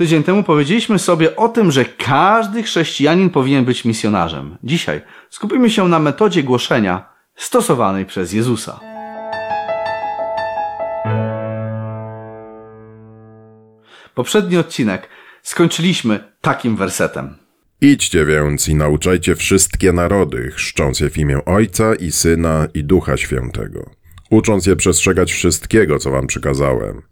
Tydzień temu powiedzieliśmy sobie o tym, że każdy chrześcijanin powinien być misjonarzem. Dzisiaj skupimy się na metodzie głoszenia stosowanej przez Jezusa. Poprzedni odcinek skończyliśmy takim wersetem. Idźcie więc i nauczajcie wszystkie narody, chrzcząc je w imię Ojca i Syna i Ducha Świętego, ucząc je przestrzegać wszystkiego, co wam przykazałem.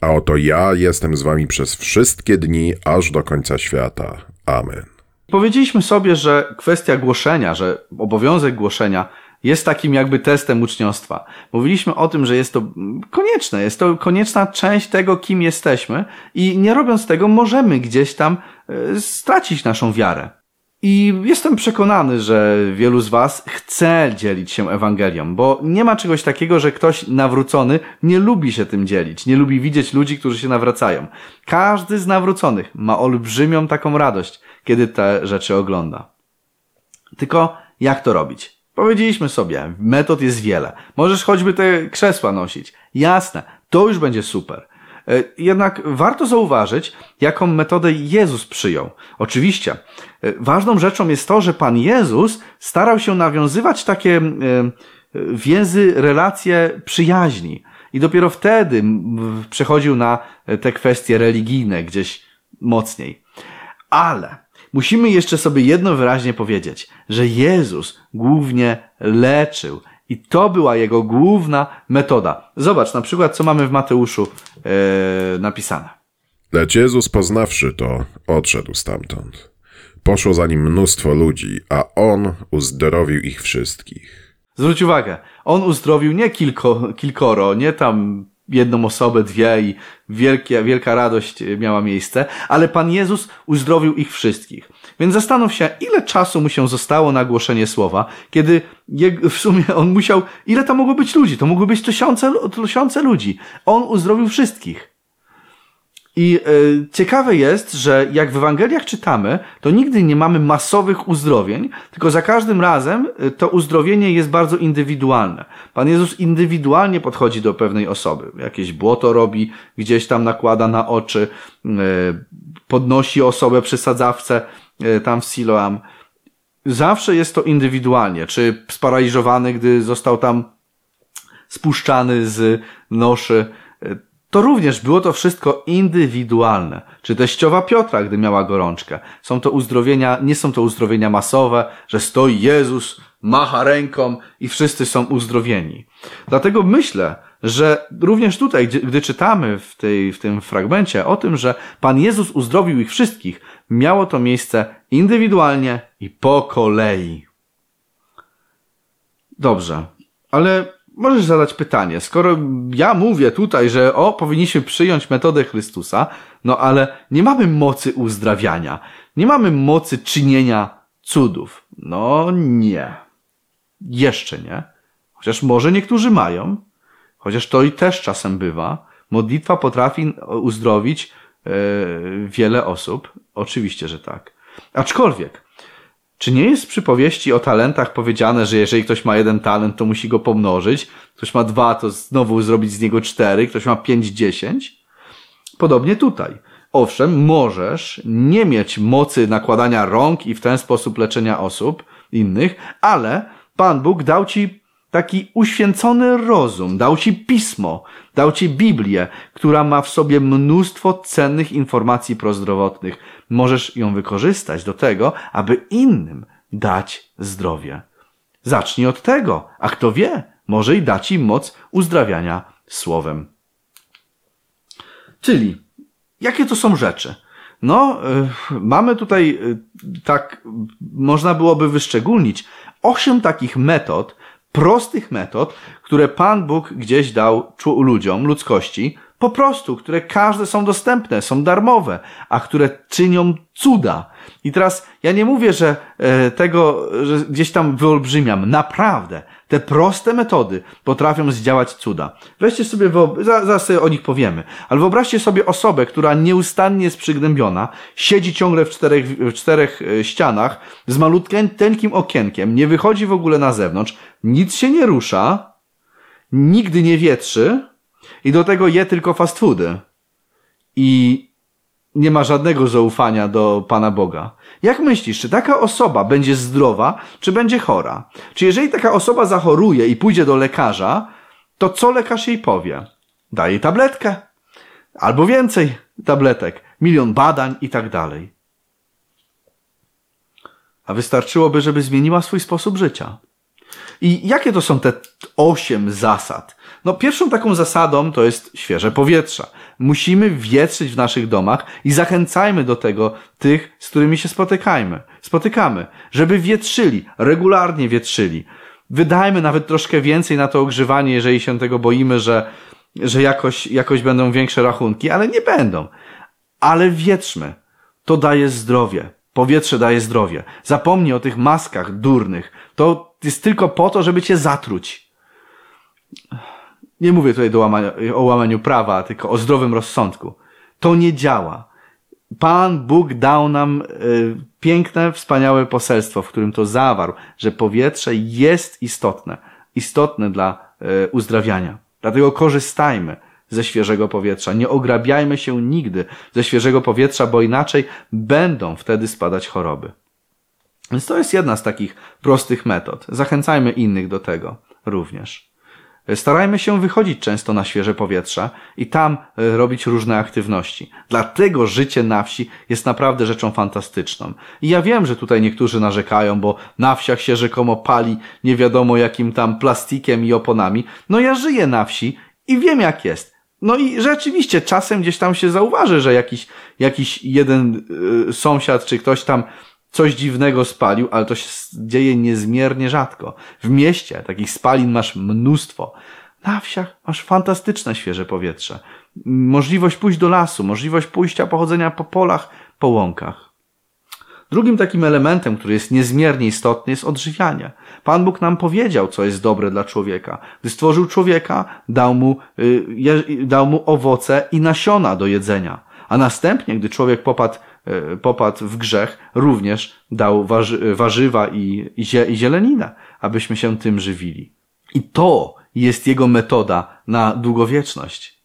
A oto ja jestem z wami przez wszystkie dni, aż do końca świata. Amen. Powiedzieliśmy sobie, że kwestia głoszenia, że obowiązek głoszenia jest takim jakby testem uczniostwa. Mówiliśmy o tym, że jest to konieczne, jest to konieczna część tego, kim jesteśmy i nie robiąc tego możemy gdzieś tam e, stracić naszą wiarę. I jestem przekonany, że wielu z Was chce dzielić się Ewangelią, bo nie ma czegoś takiego, że ktoś nawrócony nie lubi się tym dzielić, nie lubi widzieć ludzi, którzy się nawracają. Każdy z nawróconych ma olbrzymią taką radość, kiedy te rzeczy ogląda. Tylko jak to robić? Powiedzieliśmy sobie, metod jest wiele. Możesz choćby te krzesła nosić. Jasne, to już będzie super. E, jednak warto zauważyć, jaką metodę Jezus przyjął. Oczywiście, e, ważną rzeczą jest to, że Pan Jezus starał się nawiązywać takie e, więzy, relacje przyjaźni. I dopiero wtedy przechodził na te kwestie religijne gdzieś mocniej. Ale musimy jeszcze sobie jedno wyraźnie powiedzieć, że Jezus głównie leczył. I to była jego główna metoda. Zobacz na przykład, co mamy w Mateuszu e, napisane. Lecz Jezus poznawszy to, odszedł stamtąd. Poszło za nim mnóstwo ludzi, a on uzdrowił ich wszystkich. Zwróć uwagę, on uzdrowił nie kilko, kilkoro, nie tam jedną osobę, dwie i wielkie, wielka radość miała miejsce, ale Pan Jezus uzdrowił ich wszystkich. Więc zastanów się, ile czasu mu się zostało na głoszenie słowa, kiedy w sumie on musiał, ile to mogło być ludzi? To mogły być tysiące, tysiące ludzi. On uzdrowił wszystkich. I y, ciekawe jest, że jak w Ewangeliach czytamy, to nigdy nie mamy masowych uzdrowień, tylko za każdym razem y, to uzdrowienie jest bardzo indywidualne. Pan Jezus indywidualnie podchodzi do pewnej osoby. Jakieś błoto robi, gdzieś tam nakłada na oczy, y, podnosi osobę przy sadzawce tam w Siloam. Zawsze jest to indywidualnie. Czy sparaliżowany, gdy został tam spuszczany z noszy, to również było to wszystko indywidualne. Czy teściowa Piotra, gdy miała gorączkę. Są to uzdrowienia, nie są to uzdrowienia masowe, że stoi Jezus, macha ręką i wszyscy są uzdrowieni. Dlatego myślę, że również tutaj, gdy czytamy w, tej, w tym fragmencie o tym, że Pan Jezus uzdrowił ich wszystkich, miało to miejsce indywidualnie i po kolei. Dobrze, ale możesz zadać pytanie. Skoro ja mówię tutaj, że o, powinniśmy przyjąć metodę Chrystusa, no ale nie mamy mocy uzdrawiania, nie mamy mocy czynienia cudów. No nie. Jeszcze nie. Chociaż może niektórzy mają, chociaż to i też czasem bywa. Modlitwa potrafi uzdrowić yy, wiele osób. Oczywiście, że tak. Aczkolwiek, czy nie jest w przypowieści o talentach powiedziane, że jeżeli ktoś ma jeden talent, to musi go pomnożyć, ktoś ma dwa, to znowu zrobić z niego cztery, ktoś ma pięć, dziesięć? Podobnie tutaj. Owszem, możesz nie mieć mocy nakładania rąk i w ten sposób leczenia osób innych, ale Pan Bóg dał ci taki uświęcony rozum, dał ci pismo, dał ci Biblię, która ma w sobie mnóstwo cennych informacji prozdrowotnych. Możesz ją wykorzystać do tego, aby innym dać zdrowie. Zacznij od tego, a kto wie, może i da ci moc uzdrawiania słowem. Czyli, jakie to są rzeczy? No, y, mamy tutaj, y, tak, można byłoby wyszczególnić osiem takich metod, prostych metod, które Pan Bóg gdzieś dał ludziom, ludzkości, po prostu, które każde są dostępne, są darmowe, a które czynią cuda. I teraz ja nie mówię, że e, tego, że gdzieś tam wyolbrzymiam. Naprawdę. Te proste metody potrafią zdziałać cuda. Weźcie sobie, zaraz sobie o nich powiemy, ale wyobraźcie sobie osobę, która nieustannie jest przygnębiona, siedzi ciągle w czterech, w czterech e, ścianach, z malutkim, tenkim okienkiem, nie wychodzi w ogóle na zewnątrz, nic się nie rusza, nigdy nie wietrzy i do tego je tylko fast foody. I nie ma żadnego zaufania do Pana Boga. Jak myślisz, czy taka osoba będzie zdrowa, czy będzie chora? Czy jeżeli taka osoba zachoruje i pójdzie do lekarza, to co lekarz jej powie? Daje tabletkę. Albo więcej tabletek. Milion badań i tak dalej. A wystarczyłoby, żeby zmieniła swój sposób życia. I jakie to są te osiem zasad? No, pierwszą taką zasadą to jest świeże powietrze. Musimy wietrzyć w naszych domach i zachęcajmy do tego tych, z którymi się spotykajmy, spotykamy, żeby wietrzyli, regularnie wietrzyli. Wydajmy nawet troszkę więcej na to ogrzewanie, jeżeli się tego boimy, że, że jakoś, jakoś będą większe rachunki, ale nie będą. Ale wietrzmy. To daje zdrowie. Powietrze daje zdrowie. Zapomnij o tych maskach durnych. To jest tylko po to, żeby cię zatruć. Nie mówię tutaj łamania, o łamaniu prawa, tylko o zdrowym rozsądku. To nie działa. Pan Bóg dał nam y, piękne, wspaniałe poselstwo, w którym to zawarł, że powietrze jest istotne. Istotne dla y, uzdrawiania. Dlatego korzystajmy ze świeżego powietrza. Nie ograbiajmy się nigdy ze świeżego powietrza, bo inaczej będą wtedy spadać choroby. Więc to jest jedna z takich prostych metod. Zachęcajmy innych do tego również. Starajmy się wychodzić często na świeże powietrze i tam e, robić różne aktywności. Dlatego życie na wsi jest naprawdę rzeczą fantastyczną. I ja wiem, że tutaj niektórzy narzekają, bo na wsiach się rzekomo pali nie wiadomo jakim tam plastikiem i oponami. No ja żyję na wsi i wiem jak jest. No i rzeczywiście czasem gdzieś tam się zauważy, że jakiś, jakiś jeden y, sąsiad czy ktoś tam coś dziwnego spalił, ale to się dzieje niezmiernie rzadko. W mieście takich spalin masz mnóstwo. Na wsiach masz fantastyczne świeże powietrze. Możliwość pójść do lasu, możliwość pójścia, pochodzenia po polach, po łąkach. Drugim takim elementem, który jest niezmiernie istotny, jest odżywianie. Pan Bóg nam powiedział, co jest dobre dla człowieka. Gdy stworzył człowieka, dał mu, y, dał mu owoce i nasiona do jedzenia. A następnie, gdy człowiek popadł E, popadł w grzech, również dał warzy, warzywa i, i, i zieleninę, abyśmy się tym żywili. I to jest jego metoda na długowieczność.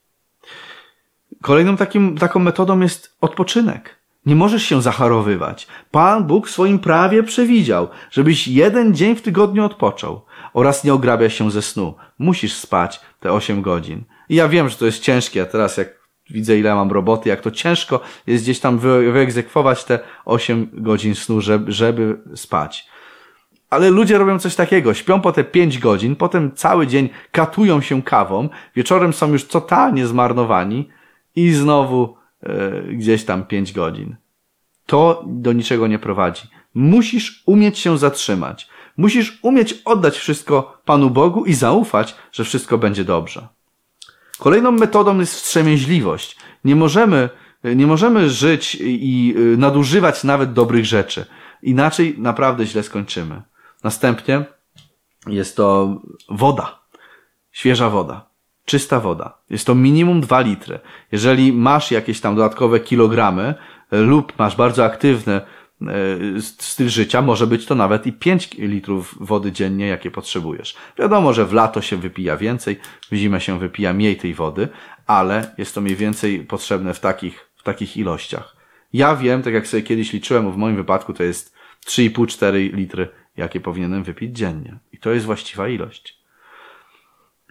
Kolejną takim, taką metodą jest odpoczynek. Nie możesz się zacharowywać. Pan Bóg w swoim prawie przewidział, żebyś jeden dzień w tygodniu odpoczął oraz nie ograbia się ze snu. Musisz spać te 8 godzin. I ja wiem, że to jest ciężkie, a teraz jak widzę ile mam roboty, jak to ciężko jest gdzieś tam wyegzekwować te 8 godzin snu, żeby, żeby spać. Ale ludzie robią coś takiego, śpią po te 5 godzin, potem cały dzień katują się kawą, wieczorem są już totalnie zmarnowani i znowu gdzieś tam 5 godzin. To do niczego nie prowadzi. Musisz umieć się zatrzymać. Musisz umieć oddać wszystko Panu Bogu i zaufać, że wszystko będzie dobrze. Kolejną metodą jest wstrzemięźliwość. Nie możemy, nie możemy żyć i nadużywać nawet dobrych rzeczy. Inaczej naprawdę źle skończymy. Następnie jest to woda. Świeża woda. Czysta woda. Jest to minimum 2 litry. Jeżeli masz jakieś tam dodatkowe kilogramy lub masz bardzo aktywny E, styl życia, może być to nawet i 5 litrów wody dziennie, jakie potrzebujesz. Wiadomo, że w lato się wypija więcej, w zimę się wypija mniej tej wody, ale jest to mniej więcej potrzebne w takich, w takich ilościach. Ja wiem, tak jak sobie kiedyś liczyłem, w moim wypadku to jest 3,5-4 litry, jakie powinienem wypić dziennie. I to jest właściwa ilość.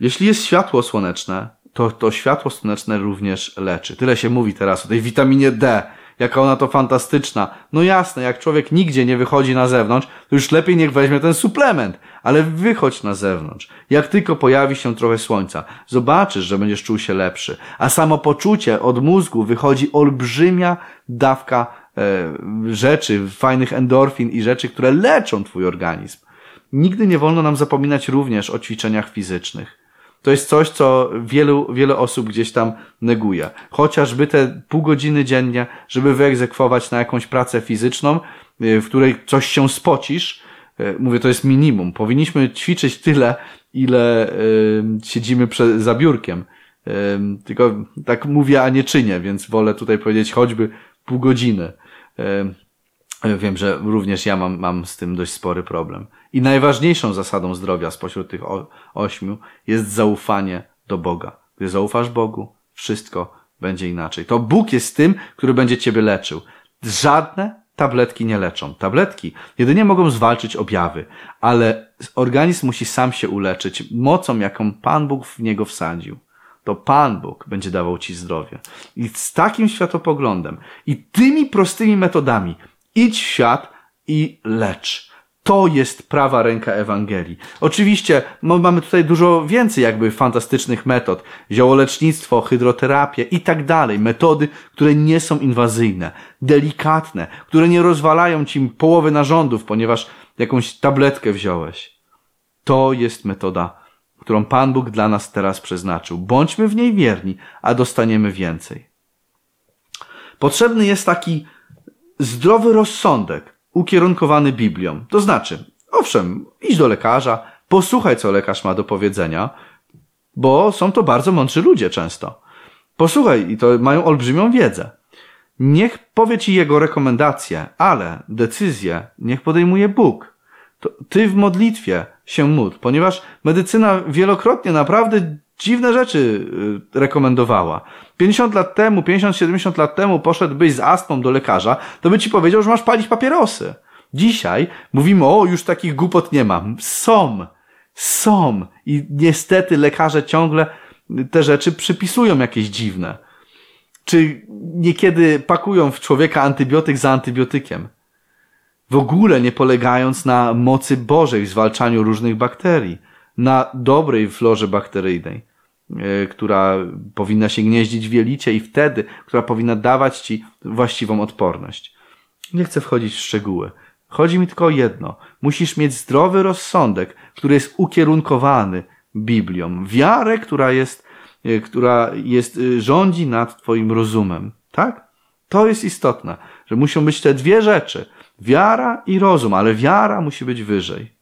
Jeśli jest światło słoneczne, to to światło słoneczne również leczy. Tyle się mówi teraz o tej witaminie D, jaka ona to fantastyczna. No jasne, jak człowiek nigdzie nie wychodzi na zewnątrz, to już lepiej niech weźmie ten suplement, ale wychodź na zewnątrz. Jak tylko pojawi się trochę słońca, zobaczysz, że będziesz czuł się lepszy. A samopoczucie od mózgu wychodzi olbrzymia dawka e, rzeczy, fajnych endorfin i rzeczy, które leczą twój organizm. Nigdy nie wolno nam zapominać również o ćwiczeniach fizycznych. To jest coś, co wielu, wiele osób gdzieś tam neguje. Chociażby te pół godziny dziennie, żeby wyegzekwować na jakąś pracę fizyczną, y, w której coś się spocisz, y, mówię, to jest minimum. Powinniśmy ćwiczyć tyle, ile y, siedzimy za biurkiem. Tylko tak mówię, a nie czynię, więc wolę tutaj powiedzieć choćby pół godziny. Wiem, że również ja mam, mam z tym dość spory problem. I najważniejszą zasadą zdrowia spośród tych ośmiu jest zaufanie do Boga. Gdy zaufasz Bogu, wszystko będzie inaczej. To Bóg jest tym, który będzie ciebie leczył. Żadne tabletki nie leczą. Tabletki jedynie mogą zwalczyć objawy, ale organizm musi sam się uleczyć mocą, jaką Pan Bóg w niego wsadził. To Pan Bóg będzie dawał ci zdrowie. I z takim światopoglądem i tymi prostymi metodami idź w świat i lecz. To jest prawa ręka Ewangelii. Oczywiście no, mamy tutaj dużo więcej jakby fantastycznych metod. Ziołolecznictwo, hydroterapię i tak dalej. Metody, które nie są inwazyjne, delikatne, które nie rozwalają ci połowy narządów, ponieważ jakąś tabletkę wziąłeś. To jest metoda, którą Pan Bóg dla nas teraz przeznaczył. Bądźmy w niej wierni, a dostaniemy więcej. Potrzebny jest taki zdrowy rozsądek, ukierunkowany Biblią. To znaczy, owszem, idź do lekarza, posłuchaj, co lekarz ma do powiedzenia, bo są to bardzo mądrzy ludzie często. Posłuchaj i to mają olbrzymią wiedzę. Niech powie ci jego rekomendacje, ale decyzję niech podejmuje Bóg. To ty w modlitwie się módl, ponieważ medycyna wielokrotnie naprawdę dziwne rzeczy y, rekomendowała. 50 lat temu, 50-70 lat temu poszedłbyś z astmą do lekarza, to by ci powiedział, że masz palić papierosy. Dzisiaj mówimy, o, już takich głupot nie mam. Są. Są. I niestety lekarze ciągle te rzeczy przypisują jakieś dziwne. Czy niekiedy pakują w człowieka antybiotyk za antybiotykiem. W ogóle nie polegając na mocy Bożej w zwalczaniu różnych bakterii na dobrej florze bakteryjnej, e, która powinna się gnieździć w jelicie i wtedy, która powinna dawać ci właściwą odporność. Nie chcę wchodzić w szczegóły. Chodzi mi tylko o jedno. Musisz mieć zdrowy rozsądek, który jest ukierunkowany Biblią. Wiarę, która jest, e, która jest, e, rządzi nad twoim rozumem. Tak? To jest istotne, że muszą być te dwie rzeczy. Wiara i rozum, ale wiara musi być wyżej.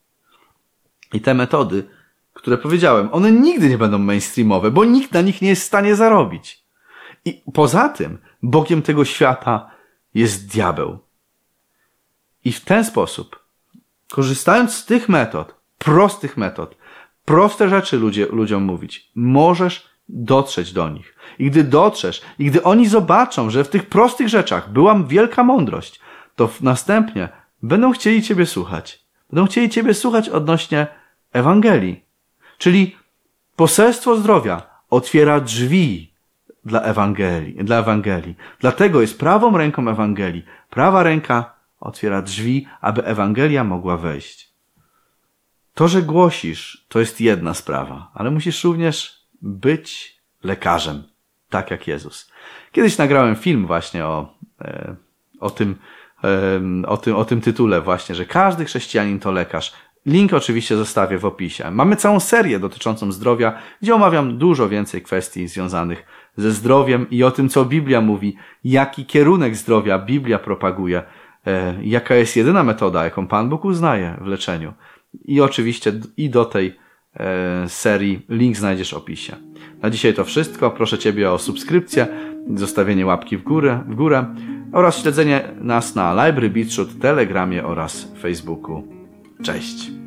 I te metody które powiedziałem, one nigdy nie będą mainstreamowe, bo nikt na nich nie jest w stanie zarobić. I poza tym, Bogiem tego świata jest diabeł. I w ten sposób, korzystając z tych metod, prostych metod, proste rzeczy ludzie, ludziom mówić, możesz dotrzeć do nich. I gdy dotrzesz, i gdy oni zobaczą, że w tych prostych rzeczach była wielka mądrość, to następnie będą chcieli Ciebie słuchać. Będą chcieli Ciebie słuchać odnośnie Ewangelii. Czyli poselstwo zdrowia otwiera drzwi dla Ewangelii, dla Ewangelii. Dlatego jest prawą ręką Ewangelii. Prawa ręka otwiera drzwi, aby Ewangelia mogła wejść. To, że głosisz, to jest jedna sprawa, ale musisz również być lekarzem, tak jak Jezus. Kiedyś nagrałem film właśnie o, e, o tym, e, o tym, o tym tytule właśnie, że każdy chrześcijanin to lekarz. Link oczywiście zostawię w opisie. Mamy całą serię dotyczącą zdrowia, gdzie omawiam dużo więcej kwestii związanych ze zdrowiem i o tym, co Biblia mówi, jaki kierunek zdrowia Biblia propaguje, e, jaka jest jedyna metoda, jaką Pan Bóg uznaje w leczeniu. I oczywiście i do tej e, serii link znajdziesz w opisie. Na dzisiaj to wszystko. Proszę Ciebie o subskrypcję, zostawienie łapki w górę, w górę oraz śledzenie nas na Library Beatshoot, Telegramie oraz Facebooku. Cześć!